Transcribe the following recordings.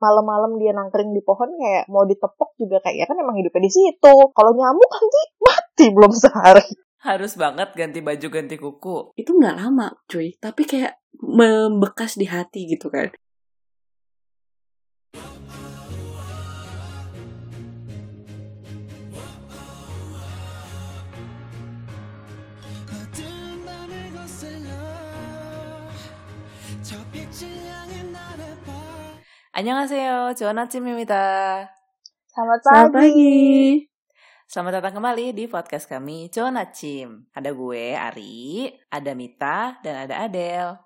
malam-malam dia nangkring di pohon kayak mau ditepok juga kayak ya kan emang hidupnya di situ. Kalau nyamuk nanti mati belum sehari. Harus banget ganti baju ganti kuku. Itu nggak lama, cuy. Tapi kayak membekas di hati gitu kan. 안녕하세요. 좋은 아침입니다. Selamat Selamat pagi. pagi. Selamat datang kembali di podcast kami, Cuan Acim. Ada gue, Ari, ada Mita, dan ada Adele.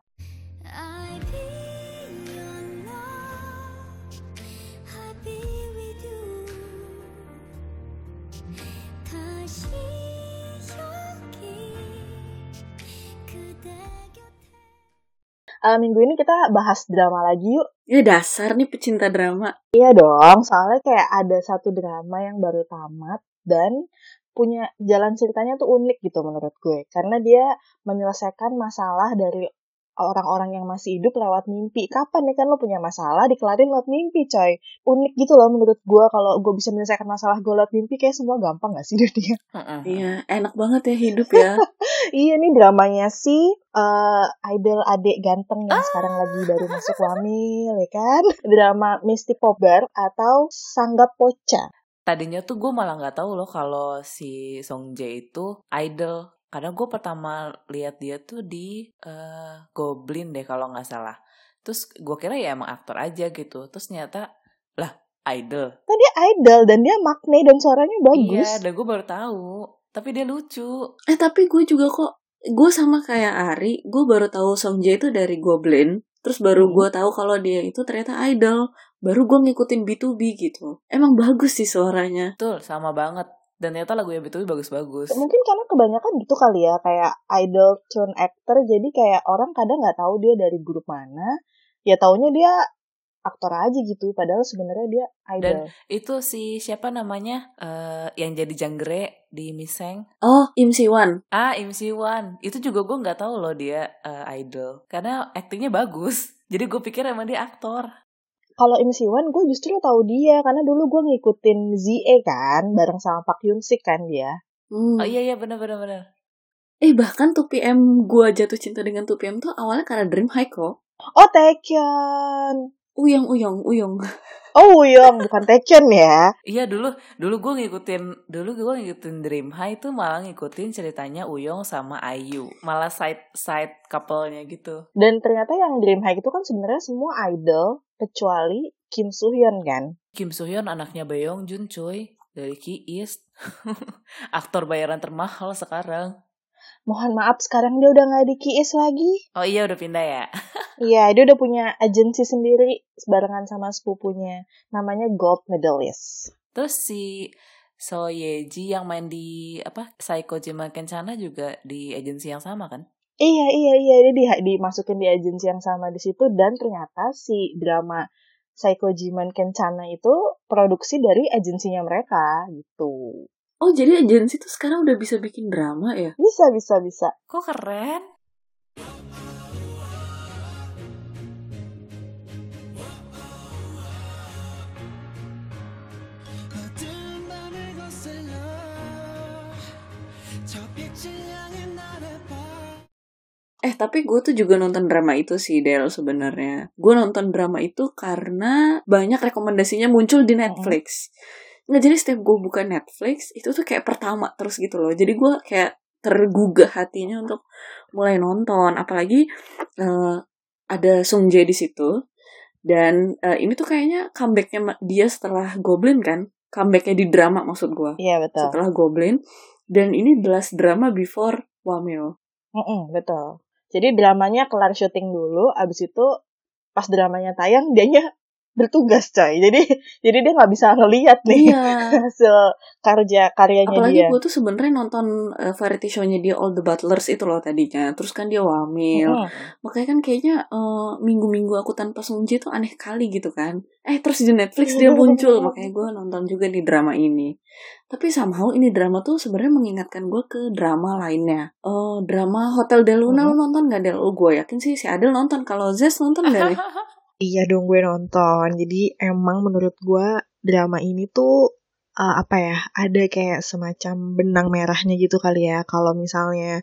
Eh, minggu ini kita bahas drama lagi yuk. Ya dasar nih pecinta drama. Iya dong, soalnya kayak ada satu drama yang baru tamat dan punya jalan ceritanya tuh unik gitu menurut gue. Karena dia menyelesaikan masalah dari orang-orang yang masih hidup lewat mimpi. Kapan nih kan lo punya masalah dikelarin lewat mimpi coy. Unik gitu loh menurut gue kalau gue bisa menyelesaikan masalah gue lewat mimpi kayak semua gampang gak sih dunia? Iya, enak banget ya hidup ya. iya nih dramanya si eh, idol adik ganteng yang sekarang lagi baru masuk wamil ya kan. Drama Misty Popgar atau Sanggap Poca. Tadinya tuh gue malah nggak tahu loh kalau si Song Jae itu idol. Karena gue pertama lihat dia tuh di eh, Goblin deh kalau nggak salah. Terus gue kira ya emang aktor aja gitu. Terus ternyata lah idol. Kan dia idol dan dia makne dan suaranya bagus. Iya, dan gue baru tahu. Tapi dia lucu. Eh tapi gue juga kok gue sama kayak Ari, gue baru tahu Song Jae itu dari Goblin. Terus baru Hmm. gue tahu kalau dia itu ternyata idol. Baru gue ngikutin B2B gitu. Emang bagus sih suaranya. Betul, sama banget. Dan ternyata lagunya BTW bagus-bagus. Mungkin karena kebanyakan gitu kali ya, kayak idol tune actor, jadi kayak orang kadang nggak tahu dia dari grup mana, ya taunya dia aktor aja gitu, padahal sebenarnya dia idol. Itu si siapa namanya eh yang jadi janggre di Miseng. Oh, Im Siwan. Ah, Im Siwan. Itu juga gue nggak tahu loh dia eh, idol. Karena aktingnya bagus. Jadi gue pikir emang dia aktor. Kalau Im Siwan, gue justru tahu dia, karena dulu gue ngikutin ZE kan, bareng sama Pak Hyun Sik kan dia. Hmm. Oh iya iya benar benar benar. Eh bahkan 2PM gue jatuh cinta dengan 2PM tuh awalnya karena Dream High kok. Oh, Taekyeon. Uyong, uyong, uyong. Oh, Wuyong, bukan Taekyeon ya. Iya dulu dulu gue ngikutin dulu gue ngikutin Dream High tuh malah ngikutin ceritanya Uyong sama Ayu. Malah side side couple-nya gitu. Dan ternyata yang Dream High itu kan sebenarnya semua idol, kecuali Kim Soo Hyun kan. Kim Soo Hyun anaknya Baeyong Jun cuy dari Ki East. Aktor bayaran termahal sekarang. Mohon maaf, sekarang dia udah nggak di KIS lagi. Oh iya udah pindah ya. Iya, dia udah punya agensi sendiri barengan sama sepupunya. Namanya Gold Medalist. Terus si So Yeji yang main di apa Psycho Jima Kencana juga di agensi yang sama kan? Iya, iya, iya. Dia di, dimasukin di agensi yang sama di situ. Dan ternyata si drama Psycho Jiman Kencana itu produksi dari agensinya mereka gitu. Oh jadi agensi tuh sekarang udah bisa bikin drama ya? Bisa, bisa, bisa. Kok keren? Eh tapi gue tuh juga nonton drama itu sih Del sebenarnya. Gue nonton drama itu karena banyak rekomendasinya muncul di Netflix. Nggak jadi setiap gue buka Netflix itu tuh kayak pertama terus gitu loh. Jadi gue kayak tergugah hatinya untuk mulai nonton. Apalagi eh, ada Sung Jae di situ. Dan eh, ini tuh kayaknya comebacknya dia setelah Goblin kan. Comebacknya di drama maksud gue. Iya, betul. Setelah Goblin. Dan ini belas drama before Wamil. Mm-mm, betul. Jadi dramanya kelar syuting dulu, abis itu pas dramanya tayang, dianya bertugas coy. Jadi jadi dia nggak bisa ngeliat nih Iya. Hasil karya karyanya Apalagi dia. gue tuh sebenarnya nonton uh, variety show-nya dia All the Butlers itu loh tadinya. Terus kan dia wamil. Mm-mm. Makanya kan kayaknya uh, minggu-minggu aku tanpa Sungji tuh aneh kali gitu kan. Eh terus di Netflix dia muncul. Makanya gue nonton juga di drama ini. Tapi somehow ini drama tuh sebenarnya mengingatkan gue ke drama lainnya. Oh drama Hotel Del Luna Mhm. lo nonton gak Del? Oh gue yakin sih si Adel nonton. Kalau Zes nonton gak nih? Iya dong gue nonton. Jadi emang menurut gue drama ini tuh uh, apa ya ada kayak semacam benang merahnya gitu kali ya. Kalau misalnya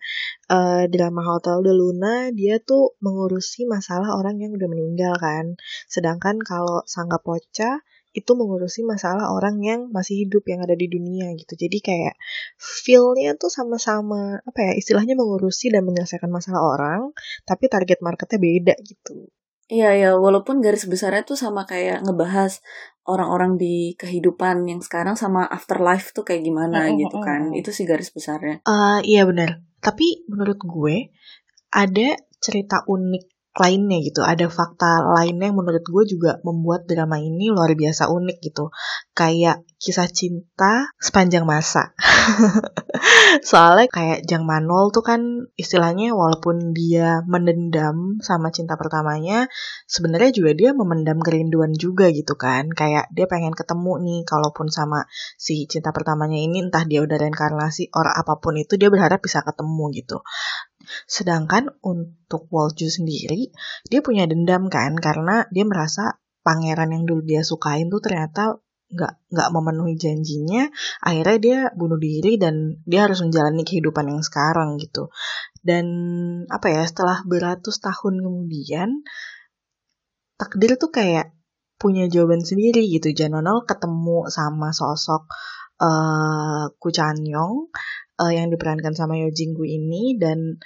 uh, drama Hotel de Luna dia tuh mengurusi masalah orang yang udah meninggal kan. Sedangkan kalau Sangga Poca itu mengurusi masalah orang yang masih hidup yang ada di dunia gitu. Jadi kayak feel-nya tuh sama-sama apa ya istilahnya mengurusi dan menyelesaikan masalah orang tapi target marketnya beda gitu Iya ya, walaupun garis besarnya tuh sama kayak ngebahas orang-orang di kehidupan yang sekarang sama afterlife tuh kayak gimana Mm, mm, gitu kan. Itu sih garis besarnya. Eh, iya benar. Tapi menurut gue ada cerita unik lainnya gitu. Ada fakta lainnya yang menurut gue juga membuat drama ini luar biasa unik gitu. Kayak kisah cinta sepanjang masa. Soalnya kayak Jang Manol tuh kan istilahnya walaupun dia mendendam sama cinta pertamanya, sebenarnya juga dia memendam kerinduan juga gitu kan. Kayak dia pengen ketemu nih kalaupun sama si cinta pertamanya ini entah dia udah reinkarnasi orang apa pun itu dia berharap bisa ketemu gitu. Sedangkan untuk Wolju sendiri dia punya dendam kan karena dia merasa pangeran yang dulu dia sukain tuh ternyata nggak nggak memenuhi janjinya akhirnya dia bunuh diri dan dia harus menjalani kehidupan yang sekarang gitu. Dan apa ya setelah beratus tahun kemudian takdir tuh kayak punya jawaban sendiri gitu. Janonol ketemu sama sosok uh, Ku Chanyong uh, yang diperankan sama Yo Jinggu ini dan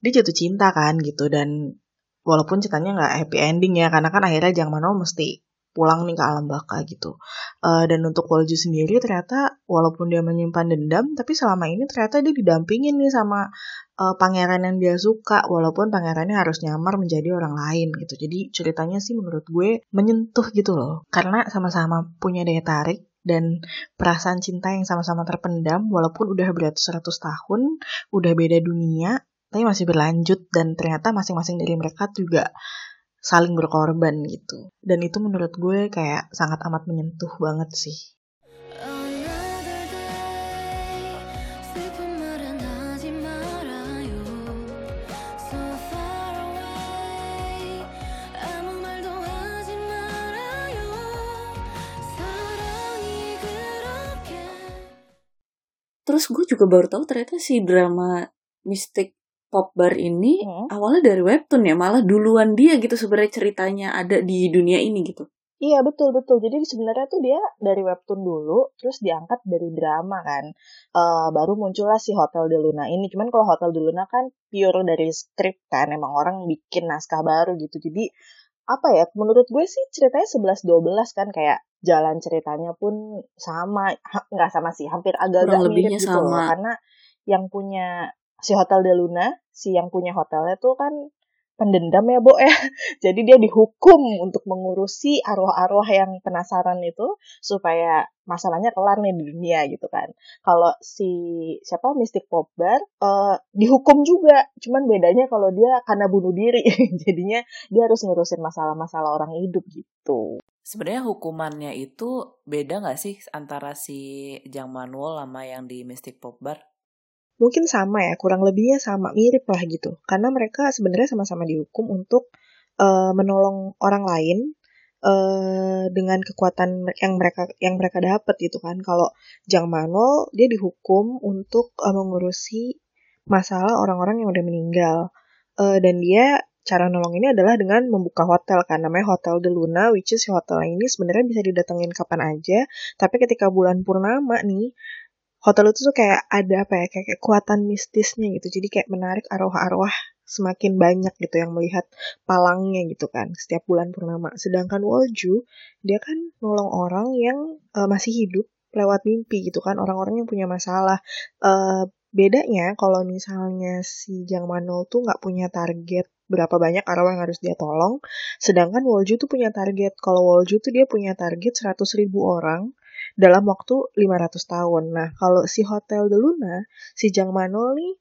dia jatuh cinta kan gitu. Dan walaupun ceritanya nggak happy ending ya karena kan akhirnya Jang Manol mesti pulang nih ke alam baka gitu. Uh, dan untuk Wolju sendiri ternyata walaupun dia menyimpan dendam tapi selama ini ternyata dia didampingin nih sama uh, pangeran yang dia suka walaupun pangerannya harus nyamar menjadi orang lain gitu. Jadi ceritanya sih menurut gue menyentuh gitu loh. Karena sama-sama punya daya tarik dan perasaan cinta yang sama-sama terpendam walaupun udah beratus-ratus tahun udah beda dunia tapi masih berlanjut dan ternyata masing-masing dari mereka juga saling berkorban gitu. Dan itu menurut gue kayak sangat amat menyentuh banget sih. Terus gue juga baru tahu ternyata si drama Mystic Pop Bar ini Hmm. awalnya dari webtoon ya, malah duluan dia gitu sebenarnya ceritanya ada di dunia ini gitu. Iya betul betul. Jadi sebenarnya tuh dia dari webtoon dulu, terus diangkat dari drama kan. Eh baru muncullah si Hotel de Luna ini. Cuman kalau Hotel de Luna kan pure dari skrip kan, emang orang bikin naskah baru gitu. Jadi apa ya? Menurut gue sih ceritanya 11-12 kan kayak jalan ceritanya pun sama, nggak sama sih, hampir agak-agak mirip gitu loh. sama. Karena yang punya si Hotel de Luna, si yang punya hotelnya tuh kan pendendam ya, Bo ya. Jadi dia dihukum untuk mengurusi arwah-arwah yang penasaran itu supaya masalahnya kelar nih di dunia gitu kan. Kalau si siapa Mystic Popbar eh dihukum juga, cuman bedanya kalau dia karena bunuh diri. Jadinya dia harus ngurusin masalah-masalah orang hidup gitu. Sebenarnya hukumannya itu beda nggak sih antara si Jang Manual sama yang di Mystic Pop Bar? Mungkin sama ya, kurang lebihnya sama, mirip lah gitu. Karena mereka sebenarnya sama-sama dihukum untuk eh, menolong orang lain eh dengan kekuatan yang mereka yang mereka dapat gitu kan. Kalau Jang Manol dia dihukum untuk eh, mengurusi masalah orang-orang yang udah meninggal. Eh, dan dia cara nolong ini adalah dengan membuka hotel kan namanya Hotel de Luna which is hotel ini sebenarnya bisa didatengin kapan aja tapi ketika bulan purnama nih hotel itu tuh kayak ada apa ya kayak kekuatan mistisnya gitu. Jadi kayak menarik arwah-arwah semakin banyak gitu yang melihat palangnya gitu kan setiap bulan purnama. Sedangkan Wolju dia kan nolong orang yang eh, masih hidup lewat mimpi gitu kan orang-orang yang punya masalah. Eh, bedanya kalau misalnya si Jang Manol tuh nggak punya target berapa banyak arwah yang harus dia tolong sedangkan Wolju tuh punya target. Kalau Wolju tuh dia punya target 100 ribu orang dalam waktu 500 tahun. Nah, kalau si Hotel de Luna, si Jang Manol nih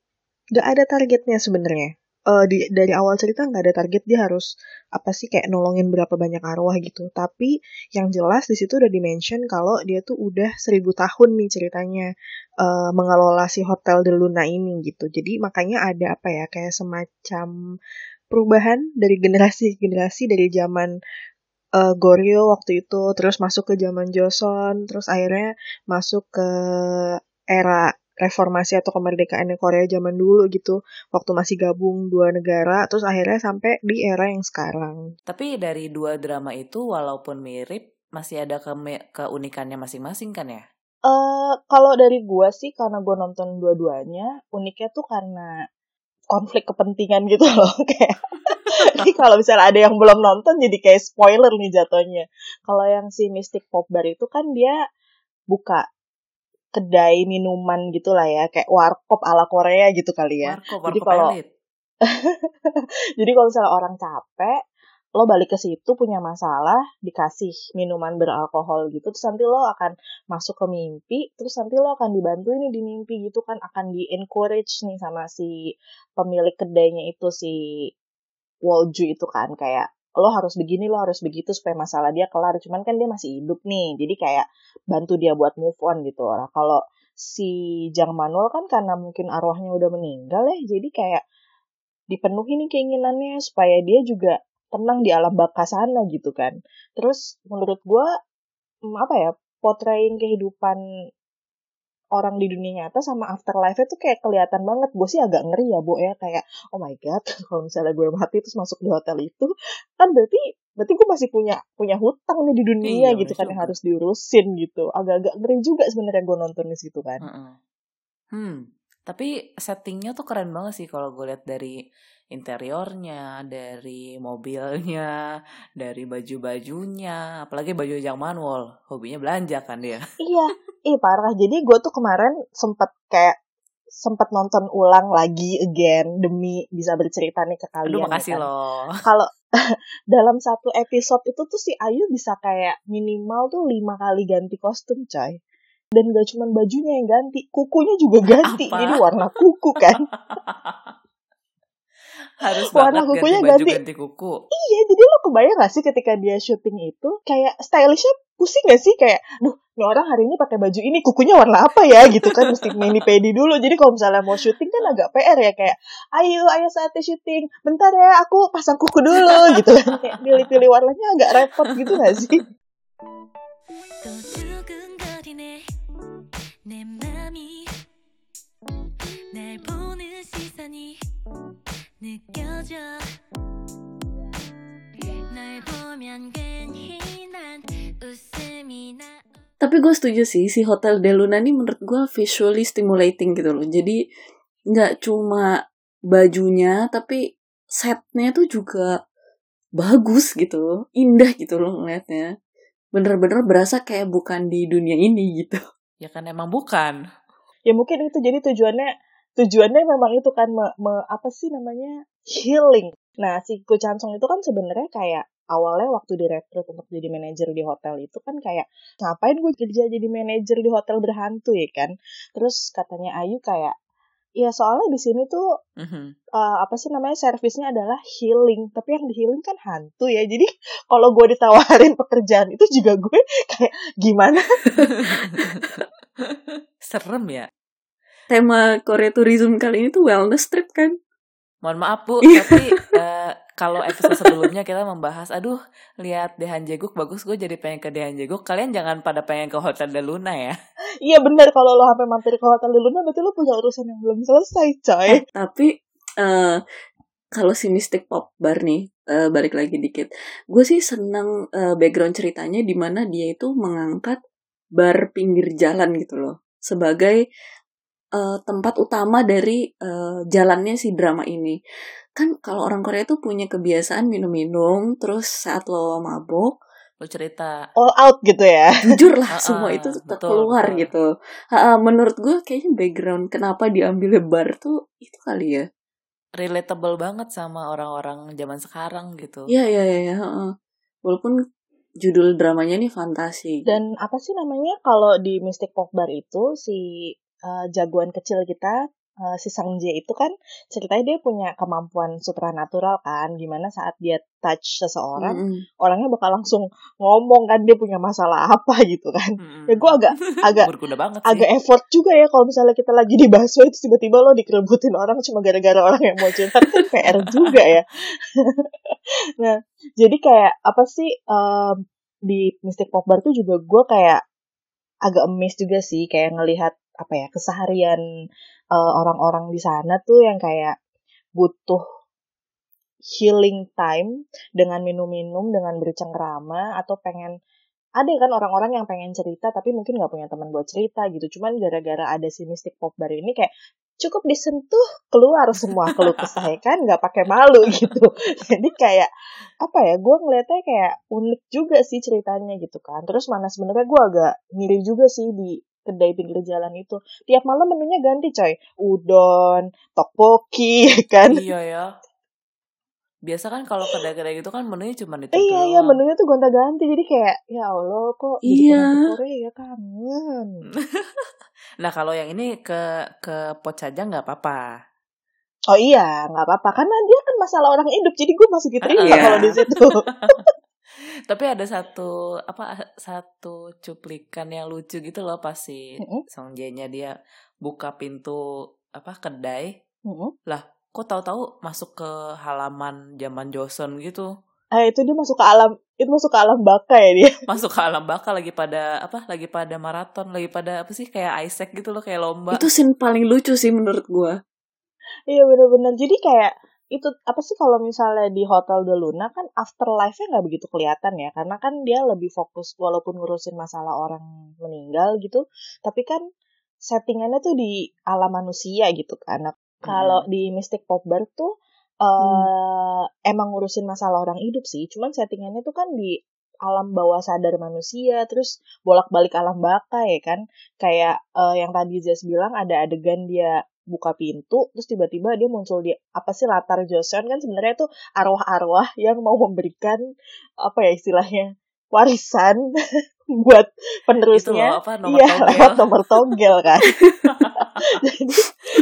gak ada targetnya sebenarnya. Eh, di, dari awal cerita nggak ada target dia harus apa sih kayak nolongin berapa banyak arwah gitu. Tapi yang jelas di situ udah dimention kalau dia tuh udah seribu tahun nih ceritanya eh, mengelola si Hotel de Luna ini gitu. Jadi makanya ada apa ya kayak semacam perubahan dari generasi generasi dari zaman eh, Goryeo waktu itu terus masuk ke zaman Joseon terus akhirnya masuk ke era reformasi atau kemerdekaan Korea zaman dulu gitu waktu masih gabung dua negara terus akhirnya sampai di era yang sekarang Tapi dari dua drama itu walaupun mirip masih ada keme- keunikannya masing-masing kan ya? eh kalau dari gua sih karena gua nonton dua-duanya uniknya tuh karena konflik kepentingan gitu loh kayak Jadi kalau misalnya ada yang belum nonton jadi kayak spoiler nih jatuhnya. Kalau yang si Mystic Pop Bar itu kan dia buka kedai minuman gitu lah ya, kayak warkop ala Korea gitu kali ya. Warkop, Jadi warkop kalau elit. jadi kalau misalnya orang capek, lo balik ke situ punya masalah, dikasih minuman beralkohol gitu, terus nanti lo akan masuk ke mimpi, terus nanti lo akan dibantu nih di mimpi gitu kan, akan di encourage nih sama si pemilik kedainya itu si Wolju itu kan kayak lo harus begini lo harus begitu supaya masalah dia kelar cuman kan dia masih hidup nih jadi kayak bantu dia buat move on gitu. Lah kalau si Jang Manuel kan karena mungkin arwahnya udah meninggal ya jadi kayak dipenuhi nih keinginannya supaya dia juga tenang di alam baka sana gitu kan. Terus menurut gua hmm, apa ya portraying kehidupan orang di dunia nyata sama afterlife itu kayak kelihatan banget. Gue sih agak ngeri ya bu ya. Kayak oh my god kalau misalnya gue mati terus masuk di hotel itu kan berarti berarti gue masih punya punya hutang nih di dunia Iya, gitu kan yang harus diurusin gitu. Agak-agak ngeri juga sebenarnya gue nonton di situ kan. Hmm, tapi settingnya tuh keren banget sih kalau gue lihat dari interiornya, dari mobilnya, dari baju-bajunya, apalagi baju Jang Manwol, hobinya belanja kan dia. iya ih parah jadi gue tuh kemarin sempet kayak sempet nonton ulang lagi again demi bisa bercerita nih ke kalian Aduh ya makasih kan. loh. kalau dalam satu episode itu tuh si Ayu bisa kayak minimal tuh lima kali ganti kostum coy dan gak cuman bajunya yang ganti kukunya juga ganti. Apa? jadi warna kuku kan? Harus Warna kukunya ganti baju ganti. ganti kuku. iya jadi lo kebayang gak sih ketika dia syuting itu kayak stylishnya pusing gak sih? Kayak duh ini orang hari ini pakai baju ini kukunya warna apa ya? Gitu kan mesti mini pedi dulu. Jadi kalau misalnya mau syuting kan agak PR ya kayak ayo ayo saatnya syuting. Bentar ya aku pasang kuku dulu. Gitu kan kayak pilih-pilih warnanya agak repot gitu gak sih 느껴져 널 보면 괜히 난 웃음이 나 Tapi gue setuju sih, si Hotel de Luna ini menurut gue visually stimulating gitu loh. Jadi nggak cuma bajunya, tapi setnya tuh juga bagus gitu, indah gitu loh ngeliatnya. Bener-bener berasa kayak bukan di dunia ini gitu. Ya kan emang bukan. ya mungkin itu jadi tujuannya tujuannya memang itu kan me- me- apa sih namanya? Healing. Nah si Ko Chansung itu kan sebenarnya kayak awalnya waktu direkrut untuk jadi manajer di hotel itu kan kayak ngapain gue kerja jadi manajer di hotel berhantu ya kan? Terus katanya Ayu kayak ya soalnya di sini tuh Mhm. eh, apa sih namanya servisnya adalah healing tapi yang di healing kan hantu ya. Jadi kalau gue ditawarin pekerjaan itu juga gue kayak gimana? Serem ya. Tema Korea Tourism kali ini tuh wellness trip kan? Mohon maaf Bu, Iya. tapi eh, kalau episode sebelumnya kita membahas, aduh lihat Dehan Jeguk bagus, gue jadi pengen ke Dehan Jeguk. Kalian jangan pada pengen ke Hotel de Luna ya. Iya bener kalau lo sampai mampir ke hotel dulu berarti lo punya urusan yang belum selesai coy. Eh, tapi eh kalau si Mystic Pop Bar nih, eh, balik lagi dikit. Gue sih seneng eh, background ceritanya di mana dia itu mengangkat bar pinggir jalan gitu loh. Sebagai eh, tempat utama dari eh, jalannya si drama ini. Kan kalau orang Korea tuh punya kebiasaan minum-minum, terus saat lo mabok, Lu cerita. All out gitu ya. jujur lah Ah, semua ah, itu betul, keluar betul. gitu. Ha, menurut gue kayaknya background kenapa diambil bar tuh itu kali ya. Relatable banget sama orang-orang zaman sekarang gitu. Iya iya iya. iya, heeh. Walaupun judul dramanya nih fantasi. Dan apa sih namanya kalau di Mystic Pop Bar itu si uh, jagoan kecil kita eh, si Sang Jae itu kan ceritanya dia punya kemampuan supranatural kan, gimana saat dia touch seseorang, Mm-mm. orangnya bakal langsung ngomong kan dia punya masalah apa gitu kan. Mm-mm. Ya gue agak agak berguna banget sih. agak effort juga ya kalau misalnya kita lagi di bakso itu tiba-tiba lo dikerebutin orang cuma gara-gara orang yang mau curhat kan PR juga ya. nah, jadi kayak apa sih em, di Mystic Pop Bar tuh juga gue kayak agak amazed juga sih kayak ngelihat apa ya keseharian eh, orang-orang di sana tuh yang kayak butuh healing time dengan minum-minum dengan bercengkrama atau pengen ada kan orang-orang yang pengen cerita tapi mungkin nggak punya teman buat cerita gitu. Cuman gara-gara ada si Mystic Pop Bar ini kayak cukup disentuh keluar semua keluh kesah ya kan? Nggak pakai malu gitu. Jadi kayak apa ya gue ngeliatnya kayak unik juga sih ceritanya gitu kan. Terus mana sebenarnya gue agak ngiri juga sih di kedai pinggir jalan itu tiap malam menunya ganti coy udon tteokbokki ya kan iya ya. Biasa kan kalau kedai-kedai gitu kan menunya cuma itu iya iya menunya tuh gonta-ganti jadi kayak ya allah kok Iya. Korea kangen Nah kalau yang ini ke ke pot saja nggak apa-apa. Oh iya, nggak apa-apa karena dia kan masalah orang hidup, jadi gue masih diterima Iya. kalau di situ. Tapi ada satu apa satu cuplikan yang lucu gitu loh pas si Mm-mm. Song Jae-nya dia buka pintu apa kedai. Mm-mm. Kok tahu-tahu masuk ke halaman zaman Joseon gitu. Eh itu dia masuk ke alam, itu masuk ke alam baka ya dia. Masuk ke alam bakal lagi pada apa? Lagi pada maraton, lagi pada apa sih kayak Isaac gitu loh kayak lomba. Itu scene paling lucu sih menurut gue. Iya bener-bener. Jadi kayak itu apa sih kalau misalnya di Hotel de Luna kan afterlife-nya nggak begitu kelihatan ya, karena kan dia lebih fokus walaupun ngurusin masalah orang meninggal gitu, tapi kan settingannya tuh di alam manusia gitu kan. Nah, kalau di Mystic Pop Bar tuh eh emang ngurusin masalah orang hidup sih, cuman settingannya tuh kan di alam bawah sadar manusia, terus bolak-balik alam baka ya kan. Kayak eh, yang tadi Jess bilang ada adegan dia buka pintu, terus tiba-tiba dia muncul di apa sih latar Joseon kan sebenarnya tuh arwah-arwah yang mau memberikan apa ya istilahnya warisan buat itu penerusnya. apa nomor Iya, togel. lewat nomor togel kan. jadi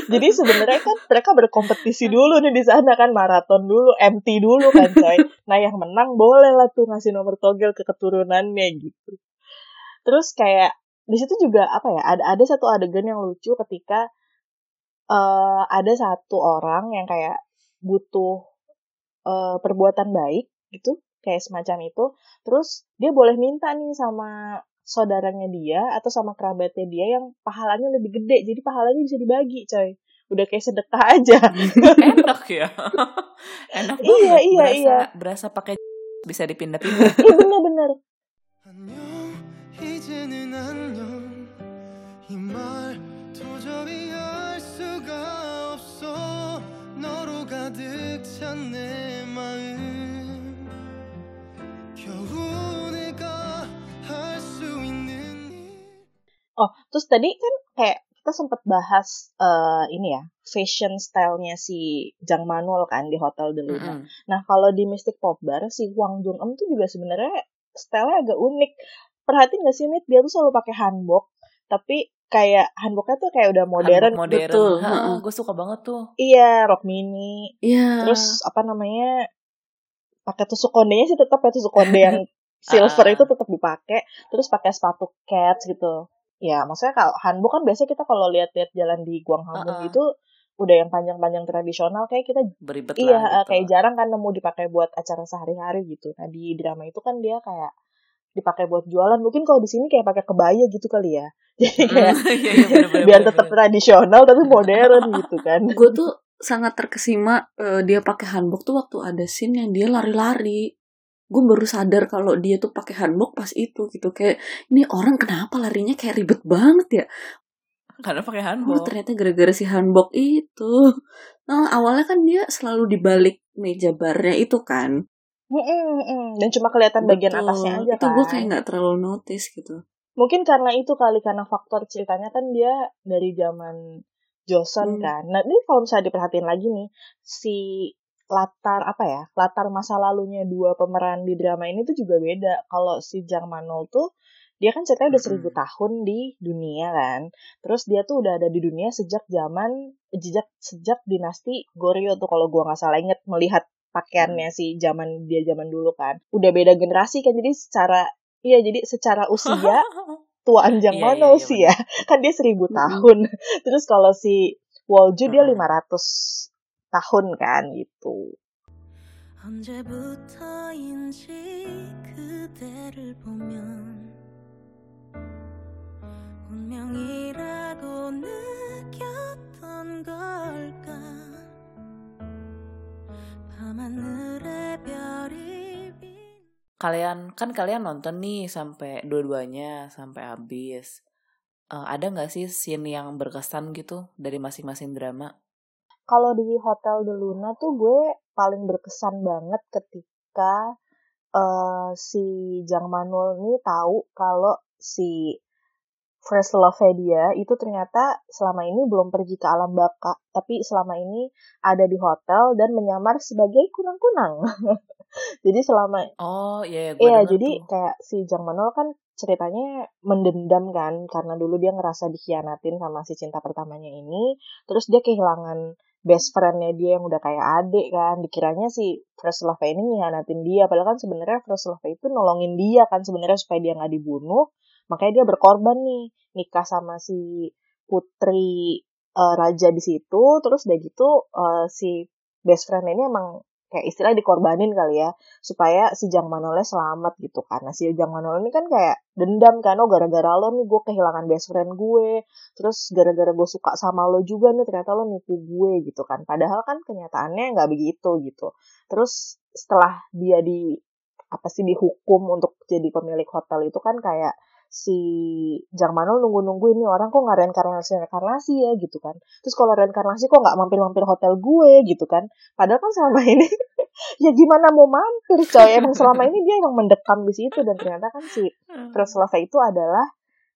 jadi sebenarnya kan mereka berkompetisi dulu nih di sana kan maraton dulu, MT dulu kan coy. Nah, yang menang boleh lah tuh ngasih nomor togel ke keturunannya gitu. Terus kayak di situ juga apa ya? Ada ada satu adegan yang lucu ketika eh ada satu orang yang kayak butuh eh, perbuatan baik gitu, kayak semacam itu. Terus dia boleh minta nih sama saudaranya dia atau sama kerabatnya dia yang pahalanya lebih gede. Jadi pahalanya bisa dibagi, coy. Udah kayak sedekah aja. Enak ya. Enak banget. Iya, iya, berasa, iya. Berasa pakai bisa dipindah-pindah. Iya bener-bener. 안녕 이제는 안녕 이 말 도저히 내 마음 겨우 내가 할 수 있는 일 Oh, terus tadi kan kayak kita sempat bahas eh, ini ya, fashion style-nya si Jang Manuel kan di Hotel de Luna. Mm-mm. Nah, kalau di Mystic Pop Bar, si Wang Jung Em tuh juga sebenarnya style-nya agak unik. Perhatiin gak sih, Mit? Dia tuh selalu pakai hanbok, tapi kayak hanboknya tuh kayak udah modern. Handbook modern. betul. Heeh. gue suka banget tuh. Iya, rok mini. Iya. Terus apa namanya? Pakai tusuk kondenya sih tetap ya tusuk konde yang silver Ah. itu tetap dipakai. Terus pakai sepatu cats gitu. Ya, maksudnya kalau hanbok kan biasanya kita kalau lihat-lihat jalan di Guanghangbong Ah, ah. itu udah yang panjang-panjang tradisional kayak kita Beribet iya lah. eh, kayak jarang kan nemu dipakai buat acara sehari-hari gitu. Nah di drama itu kan dia kayak dipakai buat jualan. Mungkin kalau di sini kayak pakai kebaya gitu kali ya. Jadi kayak Iya, iya, bener-bener, biar tetap tradisional tapi modern gitu kan. gue tuh sangat terkesima eh, dia pakai hanbok tuh waktu ada scene yang dia lari-lari gue baru sadar kalau dia tuh pakai hanbok pas itu gitu kayak ini orang kenapa larinya kayak ribet banget ya Karena pakai oh handball. ternyata gara-gara si hanbok itu nah awalnya kan dia selalu di balik meja barnya itu kan mm. Dan cuma kelihatan bagian Betul. atasnya aja itu kan. gue kayak nggak terlalu notice gitu Mungkin karena itu kali karena faktor ceritanya kan dia dari zaman Joseon Hmm. kan. Nah ini kalau misalnya diperhatiin lagi nih si latar apa ya latar masa lalunya dua pemeran di drama ini tuh juga beda. Kalau si Jang Manol tuh dia kan ceritanya udah seribu Mm-mm. tahun di dunia kan terus dia tuh udah ada di dunia sejak zaman sejak sejak dinasti Goryeo tuh kalau gua nggak salah inget melihat pakaiannya si zaman dia zaman dulu kan udah beda generasi kan jadi secara iya jadi secara usia tuaan Jang Iya, iya, Mano iya, sih ya kan dia seribu Mm-mm. tahun terus kalau si Wolju dia Mm-mm. 500 tahun kan gitu 언제부터인지 그대를 보면 Kalian kan kalian nonton nih sampai dua-duanya sampai habis. Eh, ada nggak sih scene yang berkesan gitu dari masing-masing drama? kalau di Hotel de Luna tuh gue paling berkesan banget ketika eh, si Jang Manul ini tahu kalau si first love dia itu ternyata selama ini belum pergi ke alam baka, tapi selama ini ada di hotel dan menyamar sebagai kunang-kunang. jadi selama Oh iya, ya, gue Iya, denger jadi tuh. kayak si Jang Manol kan ceritanya mendendam kan karena dulu dia ngerasa dikhianatin sama si cinta pertamanya ini, terus dia kehilangan best friend-nya dia yang udah kayak adik kan, dikiranya si First Love ini ngianatin dia, padahal kan sebenarnya First Love itu nolongin dia kan sebenarnya supaya dia nggak dibunuh, makanya dia berkorban nih nikah sama si putri eh, raja di situ, terus udah gitu eh, si best friend ini emang kayak istilah dikorbanin kali ya supaya si Jang Manolnya selamat gitu karena si Jang Manol ini kan kayak dendam kan oh gara-gara lo nih gue kehilangan best friend gue terus gara-gara gue suka sama lo juga nih ternyata lo nipu gue gitu kan. Padahal kan kenyataannya nggak begitu gitu. Terus setelah dia di apa sih dihukum untuk jadi pemilik hotel itu kan kayak si Jang Manol nunggu-nunggu ini orang kok nggak reinkarnasi reinkarnasi ya gitu kan. Terus kalau reinkarnasi kok nggak mampir-mampir hotel gue gitu kan. Padahal kan selama ini ya gimana mau mampir coy. Emang selama ini dia emang mendekam di situ dan ternyata kan si First Love itu adalah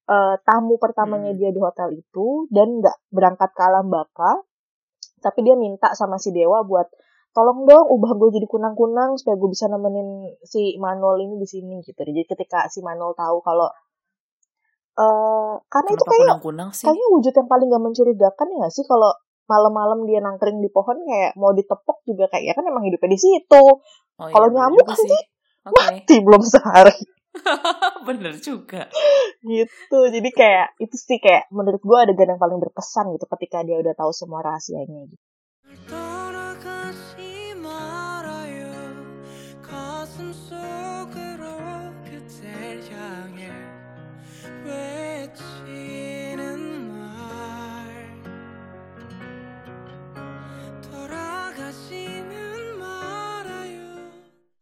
eh, tamu pertamanya Hmm. dia di hotel itu dan nggak berangkat ke alam baka tapi dia minta sama si dewa buat tolong dong ubah gue jadi kunang-kunang supaya gue bisa nemenin si Manol ini di sini gitu. Jadi ketika si Manol tahu kalau eh karena itu Kenapa kayak kunang-kunang sih? kayaknya wujud yang paling gak mencurigakan ya sih kalau malam-malam dia nangkring di pohon kayak mau ditepok juga kayak ya kan emang hidupnya di situ Oh, iya, kalau nyamuk nanti sih. Oke, mati belum sehari bener juga. gitu jadi kayak itu sih kayak menurut gue adegan yang paling berkesan gitu ketika dia udah tahu semua rahasianya gitu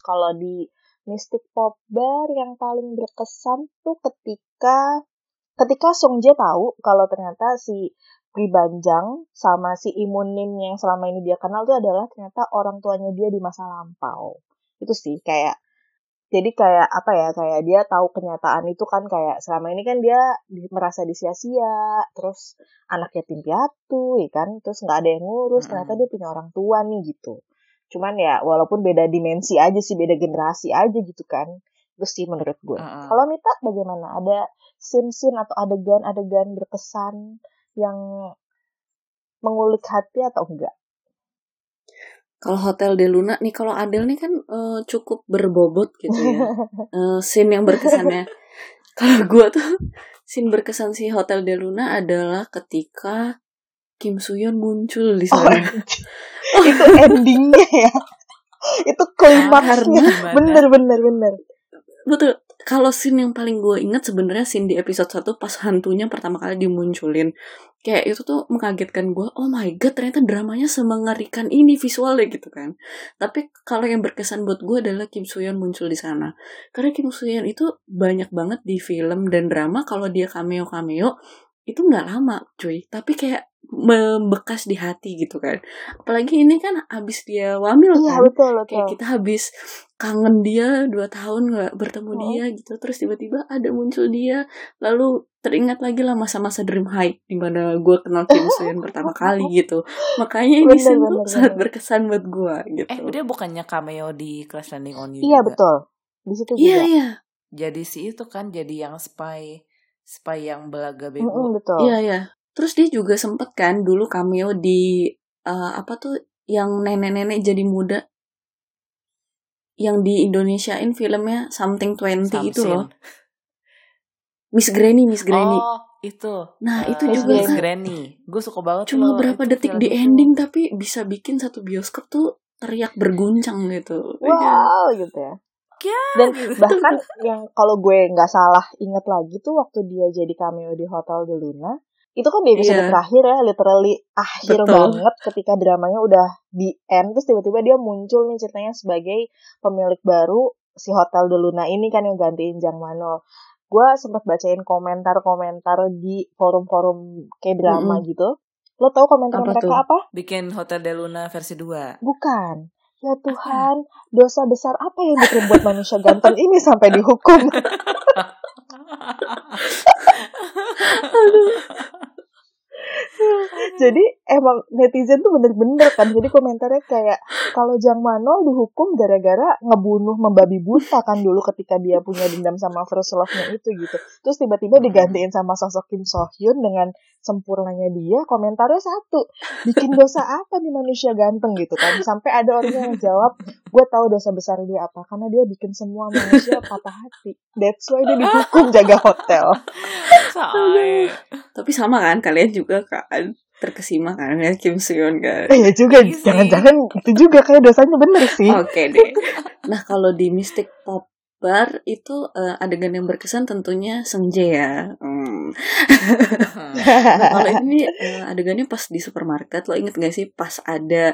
kalau di Mystic Pop Bar yang paling berkesan tuh ketika ketika Song Jae tahu kalau ternyata si Pri Banjang sama si Imunim yang selama ini dia kenal tuh adalah ternyata orang tuanya dia di masa lampau. Itu sih kayak jadi kayak apa ya kayak dia tahu kenyataan itu kan kayak selama ini kan dia di- merasa disia-sia terus anak yatim piatu ya kan terus nggak ada yang ngurus ternyata dia punya orang tua nih gitu cuman ya walaupun beda dimensi aja sih beda generasi aja gitu kan itu sih menurut gue Heeh. kalau Mita bagaimana ada scene-scene atau adegan-adegan berkesan yang mengulik hati atau enggak Kalau Hotel de Luna nih, kalau Adele nih kan eh, cukup berbobot gitu ya. Eh, scene yang berkesannya. kalau gue tuh scene berkesan si Hotel de Luna adalah ketika Kim Soo-yeon muncul di oh sana. itu endingnya ya itu klimaksnya bener bener bener Betul. Kalau scene yang paling gue inget sebenarnya scene di episode 1 pas hantunya pertama kali dimunculin. Kayak itu tuh mengagetkan gue. Oh my god, ternyata dramanya semengerikan ini visualnya gitu kan. Tapi kalau yang berkesan buat gue adalah Kim Soo-yeon muncul di sana. Karena Kim Soo-yeon itu banyak banget di film dan drama kalau dia cameo-cameo itu nggak lama cuy tapi kayak membekas di hati gitu kan apalagi ini kan abis dia wamil iya kan betul betul kayak kita habis kangen dia dua tahun nggak bertemu Oh. dia gitu terus tiba-tiba ada muncul dia lalu teringat lagi lah masa-masa dream high di mana gue kenal Kim Soo-yeon pertama kali gitu makanya ini tuh sangat berkesan buat gue gitu Eh, dia bukannya cameo di Crash Landing on You iya juga? betul di situ iya juga iya jadi si itu kan jadi yang spy spy yang belaga bego. Betul. Iya iya. Terus dia juga sempet kan dulu cameo di eh, apa tuh yang nenek-nenek jadi muda yang di Indonesiain filmnya Something 20 itu loh. Miss Granny, Miss Granny. Oh, itu. Nah, Eh, itu juga Miss kan. Granny. Gue suka banget Cuma loh berapa itu detik di itu. ending tapi bisa bikin satu bioskop tuh teriak berguncang gitu. Wow gitu ya. Ya, Dan gitu. bahkan yang kalau gue nggak salah inget lagi tuh waktu dia jadi cameo di Hotel de Luna itu kan di episode Iya. terakhir ya literally akhir Betul. banget ketika dramanya udah di end terus tiba-tiba dia muncul nih ceritanya sebagai pemilik baru si Hotel de Luna ini kan yang gantiin Jang Manol gue sempat bacain komentar-komentar di forum-forum kayak drama Mm-mm. gitu lo tau komentar Apa mereka tuh? apa Bikin Hotel de Luna versi 2. bukan ya Tuhan dosa besar apa yang diperbuat manusia ganteng ini sampai dihukum jadi emang netizen tuh bener-bener kan. Jadi komentarnya kayak kalau Jang Manol dihukum gara-gara ngebunuh membabi buta kan dulu ketika dia punya dendam sama first love-nya itu gitu. Terus tiba-tiba digantiin sama sosok Kim So Hyun dengan sempurnanya dia komentarnya satu bikin dosa apa nih manusia ganteng gitu kan sampai ada orang yang jawab gue tahu dosa besar dia apa karena dia bikin semua manusia patah hati that's why dia dihukum jaga hotel. Tapi sama kan kalian juga kan terkesima kan ya Kim Seon kan. Eh ya juga, Iya jangan-jangan itu juga kayak dosanya bener sih. Oke deh. Nah kalau di Mystic Pop Bar itu eh, adegan yang berkesan tentunya Senje ya. Hmm. Nah, kalau ini eh, adegannya pas di supermarket lo inget gak sih pas ada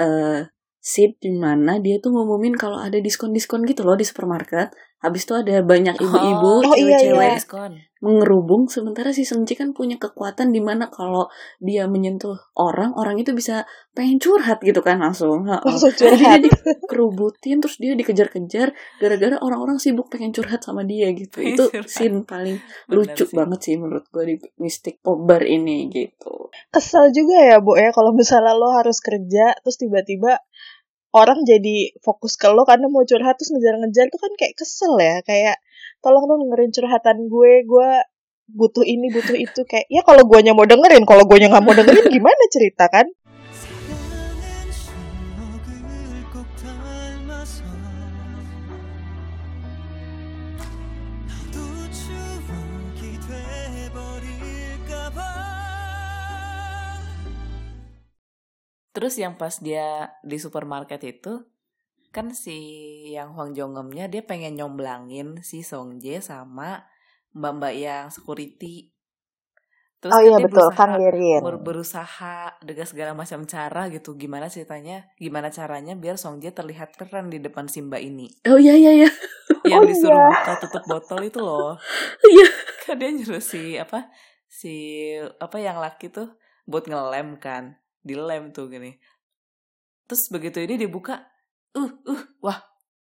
eh scene di mana dia tuh ngumumin kalau ada diskon-diskon gitu loh di supermarket. Habis itu ada banyak ibu-ibu, Oh, iya, cewek-cewek iya. Diskon. mengerubung sementara si Senji kan punya kekuatan di mana kalau dia menyentuh orang, orang itu bisa pengen curhat gitu kan langsung. Heeh. Langsung Jadi curhat. dia dikerubutin terus dia dikejar-kejar gara-gara orang-orang sibuk pengen curhat sama dia gitu. Pengen Itu curhat. scene paling Benar lucu sih. banget sih menurut gue di Mystic Pop Bar ini gitu. Kesel juga ya, Bu ya, kalau misalnya lo harus kerja, terus tiba-tiba orang jadi fokus ke lo karena mau curhat terus ngejar-ngejar tuh kan kayak kesel ya. Kayak, tolong dong dengerin curhatan gue, gue butuh ini, butuh itu. Kayak, ya kalau guanya mau dengerin, kalau guanya nggak mau dengerin gimana cerita kan? Terus yang pas dia di supermarket itu kan si yang Hwang Jongemnya dia pengen nyomblangin si Song Jae sama mbak-mbak yang security. Terus oh kan iya dia betul, berusaha- Kang Yerin. ber- berusaha dengan segala macam cara gitu gimana ceritanya gimana caranya biar Song Jae terlihat keren di depan si mbak ini Oh iya iya iya. yang Oh disuruh iya. buka tutup botol itu loh Iya. kan dia nyuruh si apa si apa yang laki tuh buat ngelem kan dilem tuh gini. Terus begitu ini dibuka uh uh wah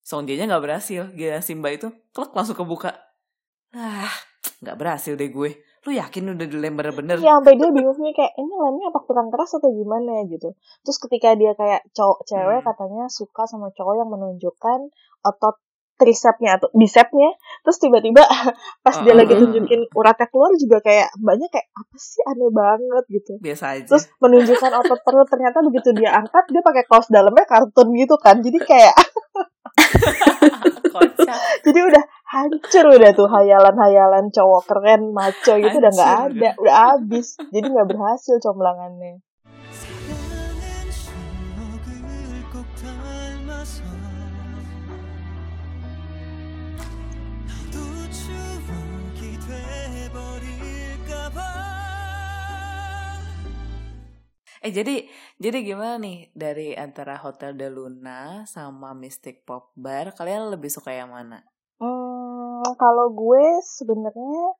Song Jae-nya nggak berhasil. Gila si mbak itu klek langsung kebuka. Ah nggak berhasil deh gue. Lu yakin udah dilem bener-bener? Iya, sampai dia bingungnya kayak, ini lemnya apa kurang keras atau gimana? ya gitu. Terus ketika dia kayak cowok cewek Hmm. katanya suka sama cowok yang menunjukkan otot tricepnya atau bicepnya, terus tiba-tiba pas dia Uh-uh. lagi tunjukin uratnya keluar juga kayak mbaknya kayak apa sih aneh banget gitu. biasa aja Terus menunjukkan otot perut ternyata begitu dia angkat dia pakai kaos dalamnya kartun gitu kan. Jadi kayak jadi udah hancur udah tuh hayalan-hayalan cowok keren maco gitu udah nggak Hancur ada, udah habis. Jadi nggak berhasil comblangannya. Eh jadi jadi gimana nih dari antara Hotel de Luna sama Mystic Pop Bar kalian lebih suka yang mana? Hmm, kalau gue sebenarnya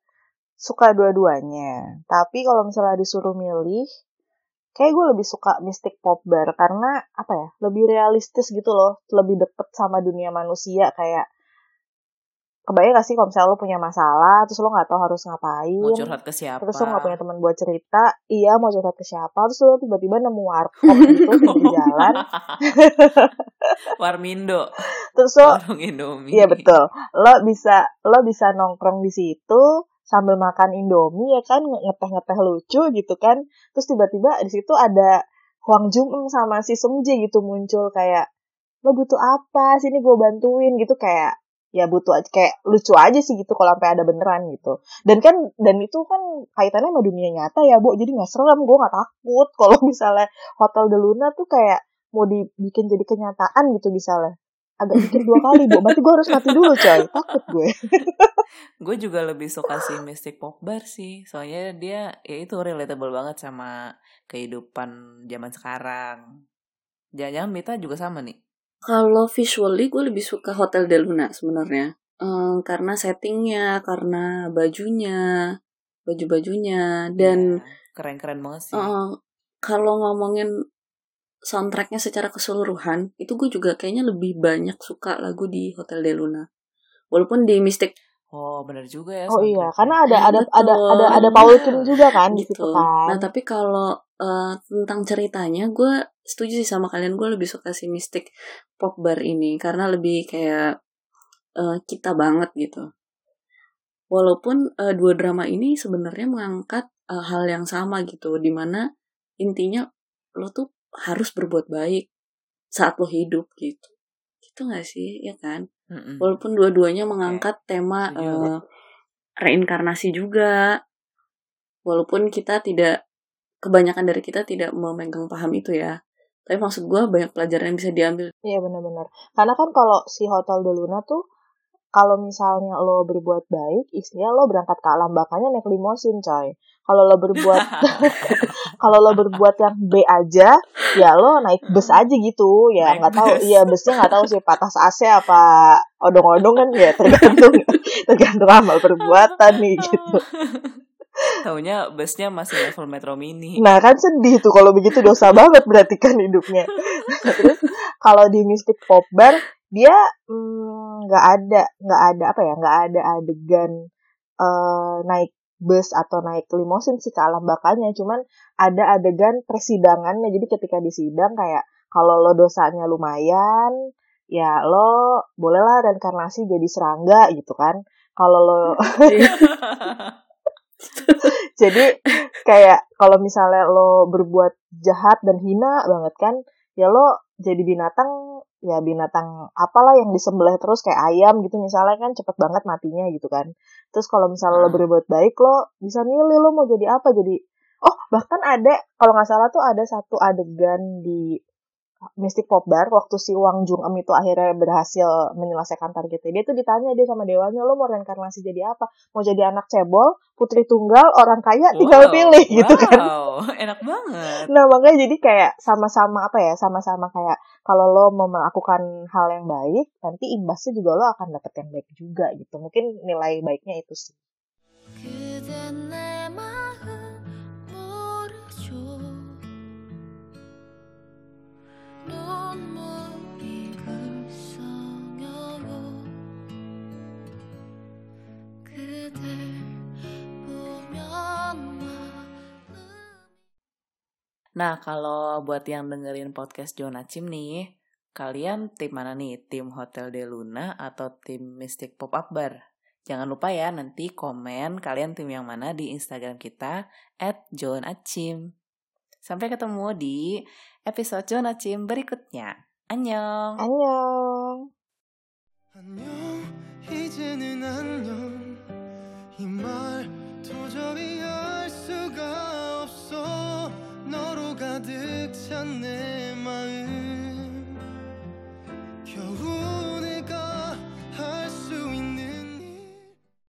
suka dua-duanya. Tapi kalau misalnya disuruh milih, kayak gue lebih suka Mystic Pop Bar karena apa ya? Lebih realistis gitu loh, lebih deket sama dunia manusia kayak kebayang gak sih kalau misalnya lo punya masalah terus lo nggak tahu harus ngapain? Mau curhat ke siapa? terus lo nggak punya teman buat cerita iya mau curhat ke siapa? Terus lo tiba-tiba nemu warkop gitu di jalan. Warmindo, terus lo warung Indomie. iya betul. Lo bisa lo bisa nongkrong di situ sambil makan indomie ya kan? Nge- ngeteh-ngeteh lucu gitu kan? Terus tiba-tiba di situ ada Huang Jung sama si Sung Ji gitu muncul kayak lo butuh apa? Sini gue bantuin gitu kayak ya butuh kayak lucu aja sih gitu kalau sampai ada beneran gitu. Dan kan dan itu kan kaitannya sama dunia nyata ya bu jadi nggak serem gue nggak takut. Kalau misalnya Hotel de Luna tuh kayak mau dibikin jadi kenyataan gitu misalnya. Agak mikir dua kali bu berarti gue harus mati dulu coy. Takut gue. Gue juga lebih suka si Mystic Pop Bar sih. Soalnya dia ya itu relatable banget sama kehidupan zaman sekarang. Jangan-jangan Mita juga sama nih. Kalau visually gue lebih suka Hotel de Luna sebenarnya. Eh, karena settingnya, karena bajunya, baju-bajunya, dan Iya, keren-keren banget sih. eh, kalau ngomongin soundtracknya secara keseluruhan, itu gue juga kayaknya lebih banyak suka lagu di Hotel de Luna. Walaupun di Mystic Oh, bener juga ya. oh iya karena ada ada Betul. ada ada ada Paul Kim juga kan di situ gitu. kan Nah tapi kalau eh, tentang ceritanya, gue setuju sih sama kalian. Gue lebih suka si Mystic Pop Bar ini karena lebih kayak eh, kita banget gitu. Walaupun eh, dua drama ini sebenarnya mengangkat eh, hal yang sama gitu, di mana intinya lo tuh harus berbuat baik saat lo hidup gitu. Gitu gak sih, ya kan? Mm-mm. Walaupun dua-duanya mengangkat tema eh, reinkarnasi juga, walaupun kita tidak kebanyakan dari kita tidak memegang paham itu ya. Tapi maksud gue banyak pelajaran yang bisa diambil. Iya benar-benar. Karena kan kalau si Hotel de Luna tuh kalau misalnya lo berbuat baik, istilah lo berangkat ke alam bakanya naik limosin, coy. Kalau lo berbuat kalau lo berbuat yang B aja, ya lo naik bus aja gitu. Ya nggak tahu, iya busnya nggak tahu sih patas AC apa odong-odong kan ya tergantung tergantung amal perbuatan nih gitu. Taunya busnya masih level Metro Mini. Nah kan sedih tuh kalau begitu dosa banget berarti kan hidupnya. Terus kalau di Mystic Pop Bar dia mm, nggak ada nggak ada apa ya nggak ada adegan eh, naik bus atau naik limosin sih ke alam bakanya cuman ada adegan persidangannya. Jadi ketika disidang kayak kalau lo dosanya lumayan ya lo bolehlah reinkarnasi jadi serangga gitu kan. Kalau lo jadi kayak kalau misalnya lo berbuat jahat dan hina banget kan ya lo jadi binatang ya binatang apalah yang disembelih terus kayak ayam gitu misalnya kan cepet banget matinya gitu kan terus kalau misalnya lo berbuat baik lo bisa milih lo mau jadi apa. Jadi oh bahkan ada kalau nggak salah tuh ada satu adegan di Mystic Pop Bar waktu si Wang Jung Em itu akhirnya berhasil menyelesaikan targetnya. Dia tuh ditanya dia sama dewanya lo mau reinkarnasi jadi apa? Mau jadi anak cebol putri tunggal orang kaya tinggal Wow, pilih gitu kan. Wow, enak banget. Nah makanya jadi kayak sama-sama apa ya sama-sama kayak kalau lo mau melakukan hal yang baik nanti imbasnya juga lo akan dapet yang baik juga gitu. Mungkin nilai baiknya itu sih Nah, kalau buat yang dengerin podcast Jonah Chim nih, kalian tim mana nih? Tim Hotel de Luna atau tim Mystic Pop-Up Bar? Jangan lupa ya, nanti komen kalian tim yang mana di Instagram kita, at. Sampai ketemu di episode Jonacim berikutnya. 안녕. Annyeong. 안녕 이제는 안녕 이말 도저히 수가 없어 너로